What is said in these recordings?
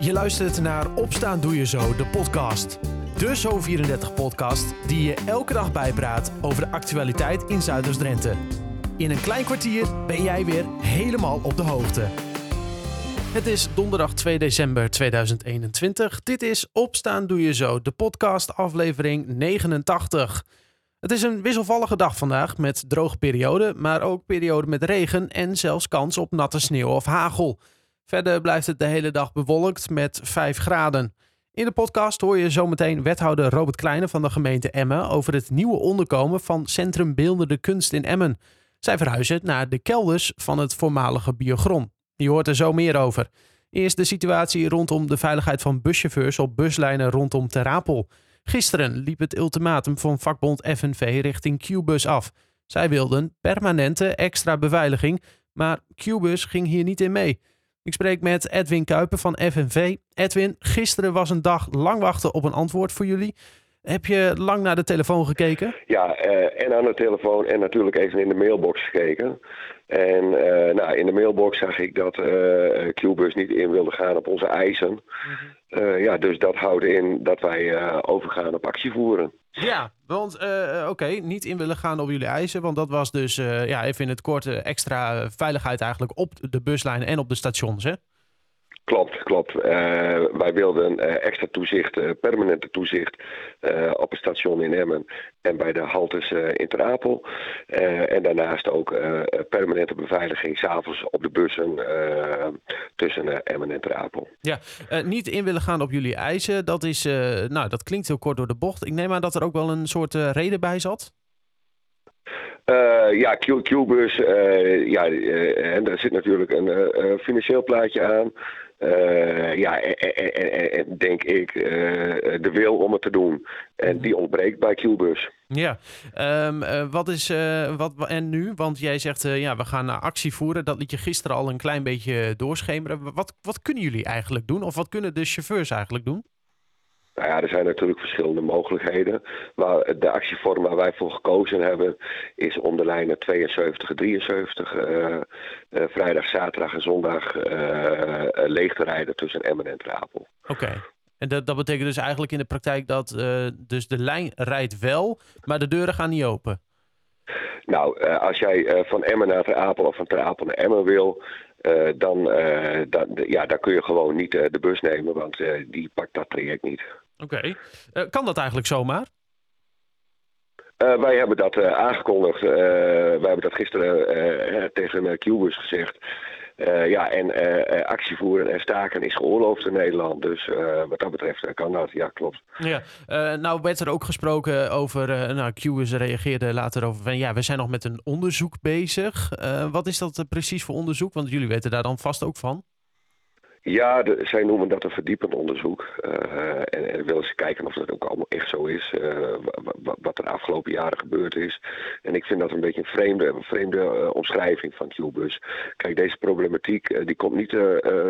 Je luistert naar Opstaan Doe Je Zo, de podcast. De Zo34-podcast die je elke dag bijpraat over de actualiteit in Zuiders-Drenthe. In een klein kwartier ben jij weer helemaal op de hoogte. Het is donderdag 2 december 2021. Dit is Opstaan Doe Je Zo, de podcast aflevering 89. Het is een wisselvallige dag vandaag met droge perioden, maar ook perioden met regen en zelfs kans op natte sneeuw of hagel. Verder blijft het de hele dag bewolkt met 5 graden. In de podcast hoor je zometeen wethouder Robert Kleine van de gemeente Emmen over het nieuwe onderkomen van Centrum Beeldende Kunst in Emmen. Zij verhuizen naar de kelders van het voormalige biogron. Je hoort er zo meer over. Eerst de situatie rondom de veiligheid van buschauffeurs op buslijnen rondom Terapel. Gisteren liep het ultimatum van vakbond FNV richting Qbus af. Zij wilden permanente extra beveiliging, maar Qbus ging hier niet in mee. Ik spreek met Edwin Kuiper van FNV. Edwin, gisteren was een dag lang wachten op een antwoord voor jullie. Heb je lang naar de telefoon gekeken? Ja, uh, en aan de telefoon en natuurlijk even in de mailbox gekeken. En uh, nou, in de mailbox zag ik dat uh, Qbus niet in wilde gaan op onze eisen. Mm -hmm. Ja, dus dat houdt in dat wij overgaan op actie voeren. Ja, want oké, okay, niet in willen gaan op jullie eisen. Want dat was dus, ja, even in het kort, extra veiligheid eigenlijk op de buslijnen en op de stations, hè? Klopt, klopt. Uh, wij wilden uh, extra toezicht, uh, permanente toezicht op het station in Emmen en bij de haltes in Ter Apel. en daarnaast ook permanente beveiliging s'avonds op de bussen tussen Emmen en Ter Apel. Ja, niet in willen gaan op jullie eisen, dat, is, nou, dat klinkt heel kort door de bocht. Ik neem aan dat er ook wel een soort reden bij zat? Uh, ja, Q-bus, uh, ja, uh, en daar zit natuurlijk een financieel plaatje aan. Ja, en, en, en, denk ik de wil om het te doen. En die ontbreekt bij Q-bus. Ja, um, wat is, wat, en nu? Want jij zegt, ja, we gaan actie voeren. Dat liet je gisteren al een klein beetje doorschemeren. Wat, wat kunnen jullie eigenlijk doen? Of wat kunnen de chauffeurs eigenlijk doen? Nou ja, er zijn natuurlijk verschillende mogelijkheden. Maar de actievorm waar wij voor gekozen hebben is om de lijnen 72 en 73 uh, uh, vrijdag, zaterdag en zondag uh, leeg te rijden tussen Emmen en Trapel. Oké. Okay. En dat, dat betekent dus eigenlijk in de praktijk dat dus de lijn rijdt wel, maar de deuren gaan niet open? Nou, als jij van Emmen naar Ter Apel of van Ter Apel naar Emmen wil, uh, dan, uh, dan, ja, dan kun je gewoon niet uh, de bus nemen, want die pakt dat traject niet. Oké. Okay. kan dat eigenlijk zomaar? wij hebben dat aangekondigd. wij hebben dat gisteren tegen Qbus gezegd. Ja, en actie voeren en staken is geoorloofd in Nederland. Dus wat dat betreft kan dat, ja, klopt. Ja, nou werd er ook gesproken over, nou, Qus reageerde later over van, ja, we zijn nog met een onderzoek bezig. wat is dat precies voor onderzoek? Want jullie weten daar dan vast ook van. Ja, de, zij noemen dat een verdiepend onderzoek. Uh, en, en willen ze kijken of dat ook allemaal echt zo is. Uh, wat er de afgelopen jaren gebeurd is. En ik vind dat een beetje een vreemde, een vreemde uh, omschrijving van Qbus. Kijk, deze problematiek die komt niet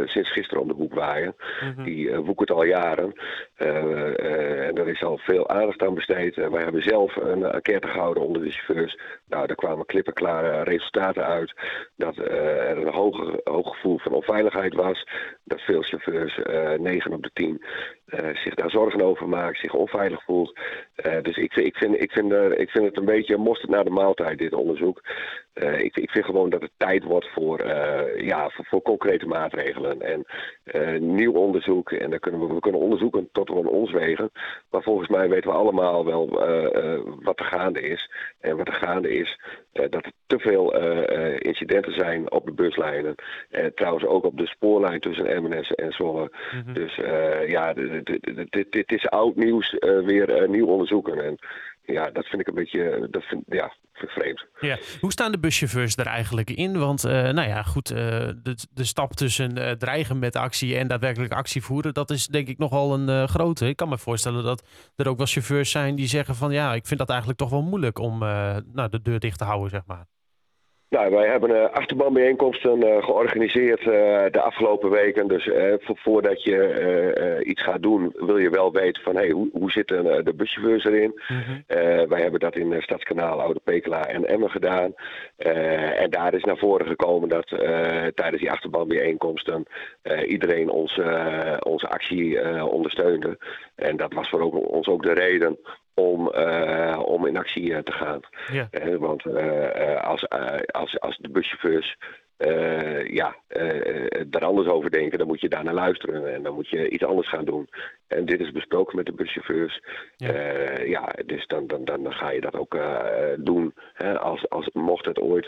sinds gisteren om de hoek waaien. Mm -hmm. Die woekert al jaren. En er is al veel aandacht aan besteed. wij hebben zelf een enquête gehouden onder de chauffeurs. Nou, daar kwamen klippenklare resultaten uit. Dat er een hoog, hoog gevoel van onveiligheid was dat veel chauffeurs, uh, 9 op de 10, uh, zich daar zorgen over maken, zich onveilig voelt. Uh, dus ik, ik, vind, ik, vind, uh, ik vind het een beetje mosterd naar de maaltijd, dit onderzoek. ik, ik vind gewoon dat het tijd wordt voor, ja, voor, voor, concrete maatregelen en nieuw onderzoek. En dan kunnen we, we kunnen onderzoeken tot we ons wegen. Maar volgens mij weten we allemaal wel wat er gaande is. En wat er gaande is, dat er te veel incidenten zijn op de buslijnen. En trouwens ook op de spoorlijn tussen Emmen en Zwolle. Mm -hmm. Dus ja, dit is oud nieuws weer nieuw onderzoeken. En ja, dat vind ik een beetje dat vind, ja, vind vreemd. Ja. Hoe staan de buschauffeurs er eigenlijk in? Want uh, nou ja, goed, de, de stap tussen dreigen met actie en daadwerkelijk actie voeren, dat is denk ik nogal een grote. Ik kan me voorstellen dat er ook wel chauffeurs zijn die zeggen van ja, ik vind dat eigenlijk toch wel moeilijk om nou, de deur dicht te houden, zeg maar. Nou, wij hebben uh, achterbanbijeenkomsten uh, georganiseerd uh, de afgelopen weken. Dus voordat je iets gaat doen, wil je wel weten van hey, hoe, hoe zitten de buschauffeurs erin. Mm -hmm. wij hebben dat in Stadskanaal, Oude Pekela en Emmen gedaan. en daar is naar voren gekomen dat tijdens die achterbanbijeenkomsten iedereen onze, onze actie ondersteunde. En dat was voor ook, ons ook de reden om, uh, om in actie uh, te gaan. Ja. Uh, want als, als, als de buschauffeurs ja, daar anders over denken, dan moet je daarnaar luisteren en dan moet je iets anders gaan doen. En dit is besproken met de buschauffeurs. Ja, ja dus dan, dan, dan ga je dat ook doen hè, als, als mocht het ooit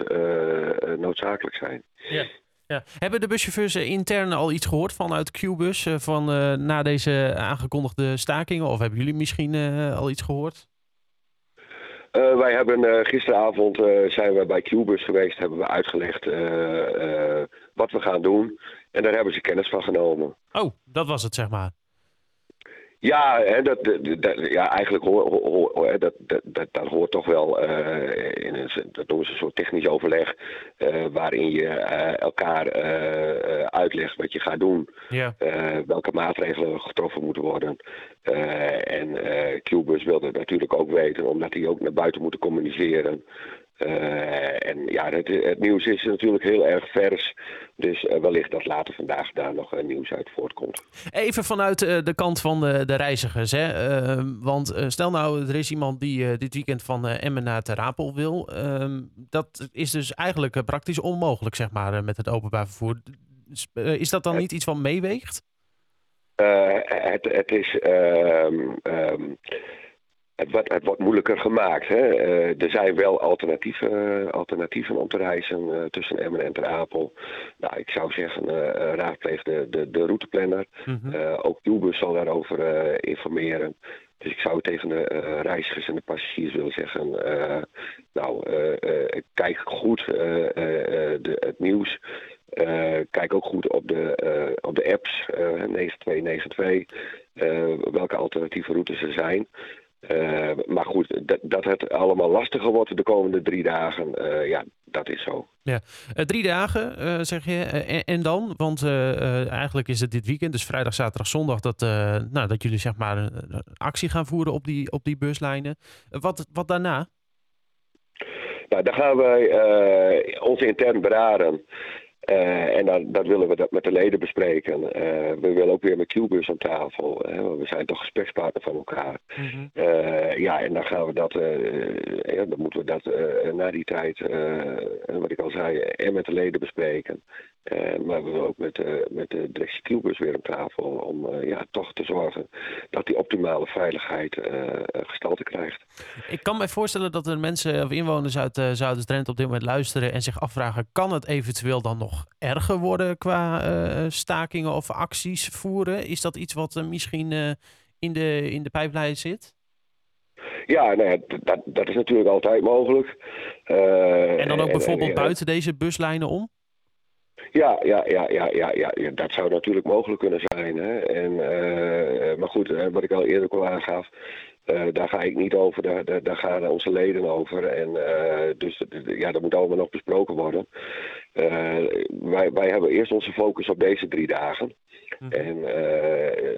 noodzakelijk zijn. Ja. Ja. Hebben de buschauffeurs intern al iets gehoord vanuit Qbus uh, van uh, na deze aangekondigde stakingen? Of hebben jullie misschien uh, al iets gehoord? wij hebben gisteravond zijn we bij Qbus geweest, hebben we uitgelegd wat we gaan doen. En daar hebben ze kennis van genomen. Oh, dat was het zeg maar. Ja, hè, dat, dat, ja, eigenlijk hoor, hoor, dat, dat, dat, hoort toch wel uh, in een, dat noemen ze een soort technisch overleg, uh, waarin je uh, elkaar uitlegt wat je gaat doen, ja. welke maatregelen getroffen moeten worden. en Qbus wilde natuurlijk ook weten, omdat die ook naar buiten moeten communiceren. Uh, en ja, het, het, nieuws is natuurlijk heel erg vers. Dus uh, wellicht dat later vandaag daar nog uh, nieuws uit voortkomt. Even vanuit de kant van de, de reizigers. Hè? Ehm, want stel nou, er is iemand die dit weekend van Emmen naar Terapel wil. Ehm, dat is dus eigenlijk praktisch onmogelijk, zeg maar, met het openbaar vervoer. is dat dan niet iets wat meeweegt? het, het is... Ehm, het wordt, het wordt moeilijker gemaakt. Hè? Uh, er zijn wel alternatieven, alternatieven om te reizen uh, tussen Emmen en Ter Apel. Nou, ik zou zeggen, raadpleeg de, de, de routeplanner. Mm -hmm. ook Uber zal daarover informeren. Dus ik zou tegen de reizigers en de passagiers willen zeggen: Nou, kijk goed de, het nieuws. kijk ook goed op de, op de apps 9292 welke alternatieve routes er zijn. Uh, maar goed, dat, dat het allemaal lastiger wordt de komende drie dagen, uh, ja, dat is zo. Ja, uh, drie dagen zeg je. En, en, dan? Want eigenlijk is het dit weekend, dus vrijdag, zaterdag, zondag, dat, nou, dat jullie zeg maar een actie gaan voeren op die, op die buslijnen. wat, wat daarna? Nou, dan gaan wij ons intern beraden. Uh, en dan, dat willen we dat met de leden bespreken. Uh, we willen ook weer met Qbus aan tafel. Hè, we zijn toch gesprekspartner van elkaar. Mm -hmm. uh, ja, en dan gaan we dat, ja, dan moeten we dat na die tijd, wat ik al zei, en met de leden bespreken. Maar we willen ook met, met de weer aan tafel om ja, toch te zorgen dat die optimale veiligheid gestalte krijgt. Ik kan me voorstellen dat er mensen of inwoners uit Zuiders-Drenthe op dit moment luisteren en zich afvragen, kan het eventueel dan nog erger worden qua uh, stakingen of acties voeren? Is dat iets wat uh, misschien uh, in, de, in de pijplijn zit? Ja, nee, dat, dat is natuurlijk altijd mogelijk. en dan ook bijvoorbeeld buiten deze buslijnen om? Ja, ja, ja, ja, ja, ja, dat zou natuurlijk mogelijk kunnen zijn. Hè? En, maar goed, wat ik al eerder al aangaf, uh, daar ga ik niet over, daar, daar, daar gaan onze leden over. En uh, dus ja, dat moet allemaal nog besproken worden. Uh, wij, wij hebben eerst onze focus op deze drie dagen. Hm. En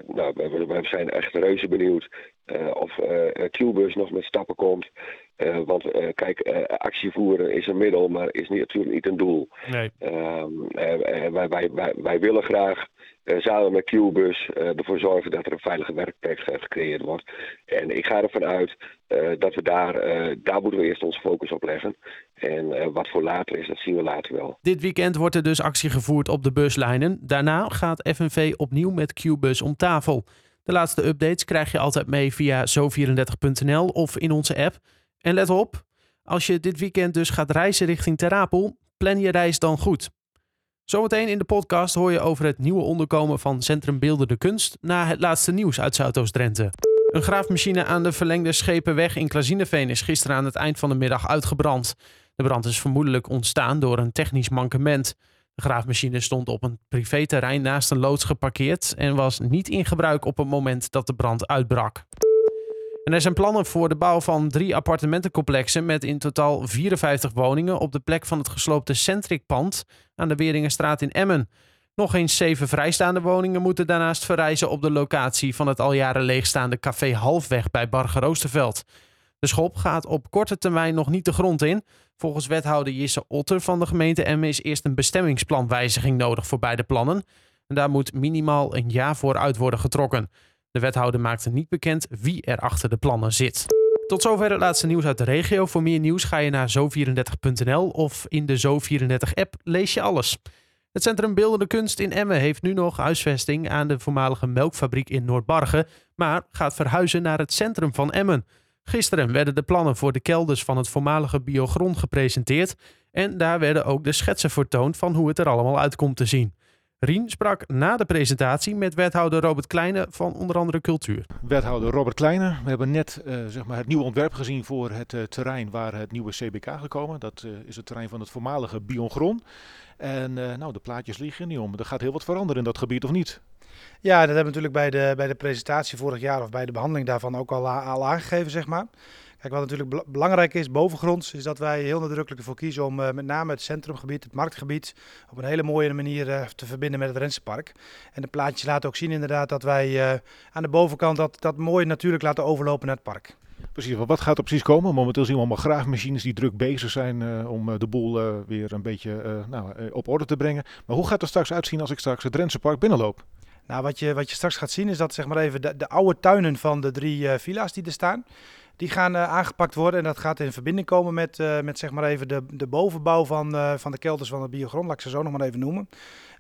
nou, we, we, zijn echt reuze benieuwd of Qbus nog met stappen komt. Want kijk, actie voeren is een middel, maar is niet, natuurlijk niet een doel. Nee. Ehm, wij, wij, wij, wij willen graag uh, samen met Qbus uh, ervoor zorgen dat er een veilige werkplek gecreëerd wordt. En ik ga ervan uit uh, dat we daar, daar moeten we eerst onze focus op leggen. En wat voor later is, dat zien we later wel. Dit weekend wordt er dus actie gevoerd op de buslijnen. Daarna gaat FNV opnieuw met Qbus om tafel. De laatste updates krijg je altijd mee via zo34.nl of in onze app. En let op, als je dit weekend dus gaat reizen richting Terapel, plan je reis dan goed. Zometeen in de podcast hoor je over het nieuwe onderkomen van Centrum Beeldende Kunst na het laatste nieuws uit Zuidoost-Drenthe. Een graafmachine aan de verlengde Schepenweg in Klazineveen is gisteren aan het eind van de middag uitgebrand. De brand is vermoedelijk ontstaan door een technisch mankement. De graafmachine stond op een privéterrein naast een loods geparkeerd en was niet in gebruik op het moment dat de brand uitbrak. Er zijn plannen voor de bouw van drie appartementencomplexen met in totaal 54 woningen op de plek van het gesloopte Centric-pand aan de Weringenstraat in Emmen. Nog eens zeven vrijstaande woningen moeten daarnaast verrijzen op de locatie van het al jaren leegstaande café Halfweg bij Barge Roosterveld. De schop gaat op korte termijn nog niet de grond in. Volgens wethouder Jisse Otter van de gemeente Emmen is eerst een bestemmingsplanwijziging nodig voor beide plannen. En daar moet minimaal een jaar voor uit worden getrokken. De wethouder maakte niet bekend wie er achter de plannen zit. Tot zover het laatste nieuws uit de regio. Voor meer nieuws ga je naar zo34.nl of in de Zo34-app lees je alles. Het Centrum Beeldende Kunst in Emmen heeft nu nog huisvesting aan de voormalige melkfabriek in Noordbargen, maar gaat verhuizen naar het centrum van Emmen. Gisteren werden de plannen voor de kelders van het voormalige biogrond gepresenteerd en daar werden ook de schetsen vertoond van hoe het er allemaal uit komt te zien. Rien sprak na de presentatie met wethouder Robert Kleine van onder andere Cultuur. Wethouder Robert Kleine, we hebben net uh, zeg maar het nieuwe ontwerp gezien voor het uh, terrein waar het nieuwe CBK gekomen. Dat uh, is het terrein van het voormalige Biongron. En nou, de plaatjes liggen niet om. Er gaat heel wat veranderen in dat gebied, of niet? Ja, dat hebben we natuurlijk bij de, bij de presentatie vorig jaar of bij de behandeling daarvan ook al, al aangegeven, zeg maar. Kijk, wat natuurlijk belangrijk is, bovengronds, is dat wij heel nadrukkelijk ervoor kiezen om uh, met name het centrumgebied, het marktgebied, op een hele mooie manier uh, te verbinden met het Rensenpark. En de plaatjes laten ook zien inderdaad dat wij uh, aan de bovenkant dat, dat mooi natuurlijk laten overlopen naar het park. Precies, wat gaat er precies komen? Momenteel zien we allemaal graafmachines die druk bezig zijn om de boel weer een beetje nou, op orde te brengen. Maar hoe gaat het straks uitzien als ik straks het Rensenpark binnenloop? Nou, wat je, wat je straks gaat zien is dat zeg maar even de, de oude tuinen van de drie villa's die er staan, die gaan uh, aangepakt worden. En dat gaat in verbinding komen met, uh, met zeg maar even de, de bovenbouw van, uh, van de kelders van de biogrond. Laat ik ze zo nog maar even noemen.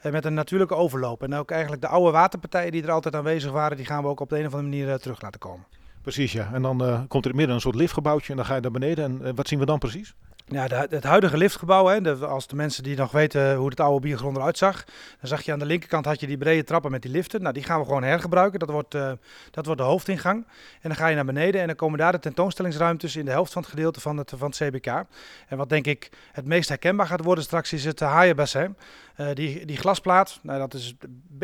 met een natuurlijke overloop. En ook eigenlijk de oude waterpartijen die er altijd aanwezig waren, die gaan we ook op de een of andere manier terug laten komen. Precies, ja. En dan komt er in het midden een soort liftgebouwtje en dan ga je naar beneden. En wat zien we dan precies? Ja, het huidige liftgebouw, hè, als de mensen die nog weten hoe het oude biergrond eruit zag, dan zag je aan de linkerkant had je die brede trappen met die liften. Nou, die gaan we gewoon hergebruiken. Dat wordt, uh, dat wordt de hoofdingang. En dan ga je naar beneden en dan komen daar de tentoonstellingsruimtes in de helft van het gedeelte van het, van het CBK. En wat denk ik het meest herkenbaar gaat worden straks is het haaienbassin. Uh, die, die glasplaat, nou, dat is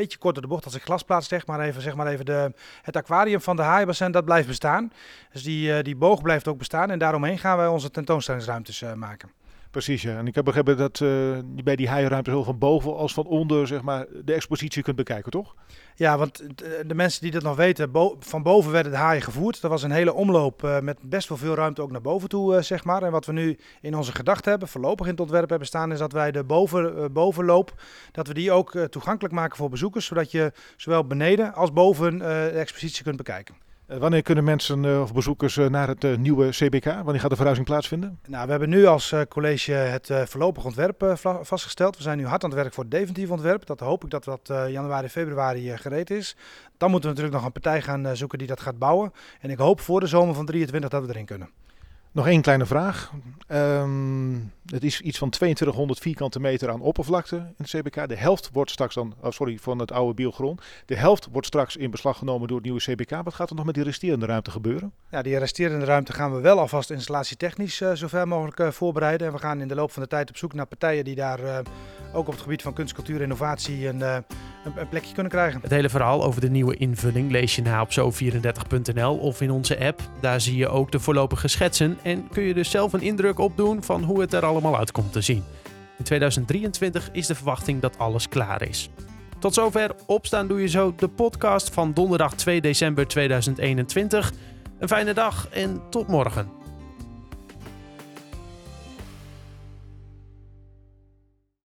beetje kort door de bocht als ik glasplaat zeg, maar even, zeg maar even de, het aquarium van de haaienbassin, dat blijft bestaan. Dus die, uh, die boog blijft ook bestaan en daaromheen gaan wij onze tentoonstellingsruimtes maken. Precies, ja. En ik heb begrepen dat je bij die haaienruimte zowel van boven als van onder zeg maar, de expositie kunt bekijken, toch? Ja, want de mensen die dat nog weten, van boven werden de haaien gevoerd. Dat was een hele omloop uh, met best wel veel ruimte ook naar boven toe, zeg maar. En wat we nu in onze gedachten hebben, voorlopig in het ontwerp hebben staan, is dat wij de boven, bovenloop, dat we die ook toegankelijk maken voor bezoekers. Zodat je zowel beneden als boven de expositie kunt bekijken. Eh, wanneer kunnen mensen uh, of bezoekers uh, naar het nieuwe CBK? Wanneer gaat de verhuizing plaatsvinden? Nou, we hebben nu als college het voorlopig ontwerp vastgesteld. We zijn nu hard aan het werk voor het definitief ontwerp. Dat hoop ik dat dat januari, februari gereed is. Dan moeten we natuurlijk nog een partij gaan zoeken die dat gaat bouwen. En ik hoop voor de zomer van 23 dat we erin kunnen. Nog één kleine vraag. Um, het is iets van 2200 vierkante meter aan oppervlakte in het CBK. De helft wordt straks dan, oh sorry, van het oude biogrond. De helft wordt straks in beslag genomen door het nieuwe CBK. Wat gaat er nog met die resterende ruimte gebeuren? Ja, die resterende ruimte gaan we wel alvast installatietechnisch uh, zover mogelijk uh, voorbereiden. En we gaan in de loop van de tijd op zoek naar partijen die daar uh, ook op het gebied van kunst, cultuur en innovatie een, een, plekje kunnen krijgen. Het hele verhaal over de nieuwe invulling lees je na op zo34.nl of in onze app. Daar zie je ook de voorlopige schetsen en kun je dus zelf een indruk opdoen van hoe het er allemaal uitkomt te zien. In 2023 is de verwachting dat alles klaar is. Tot zover Opstaan Doe Je Zo, de podcast van donderdag 2 december 2021. Een fijne dag en tot morgen.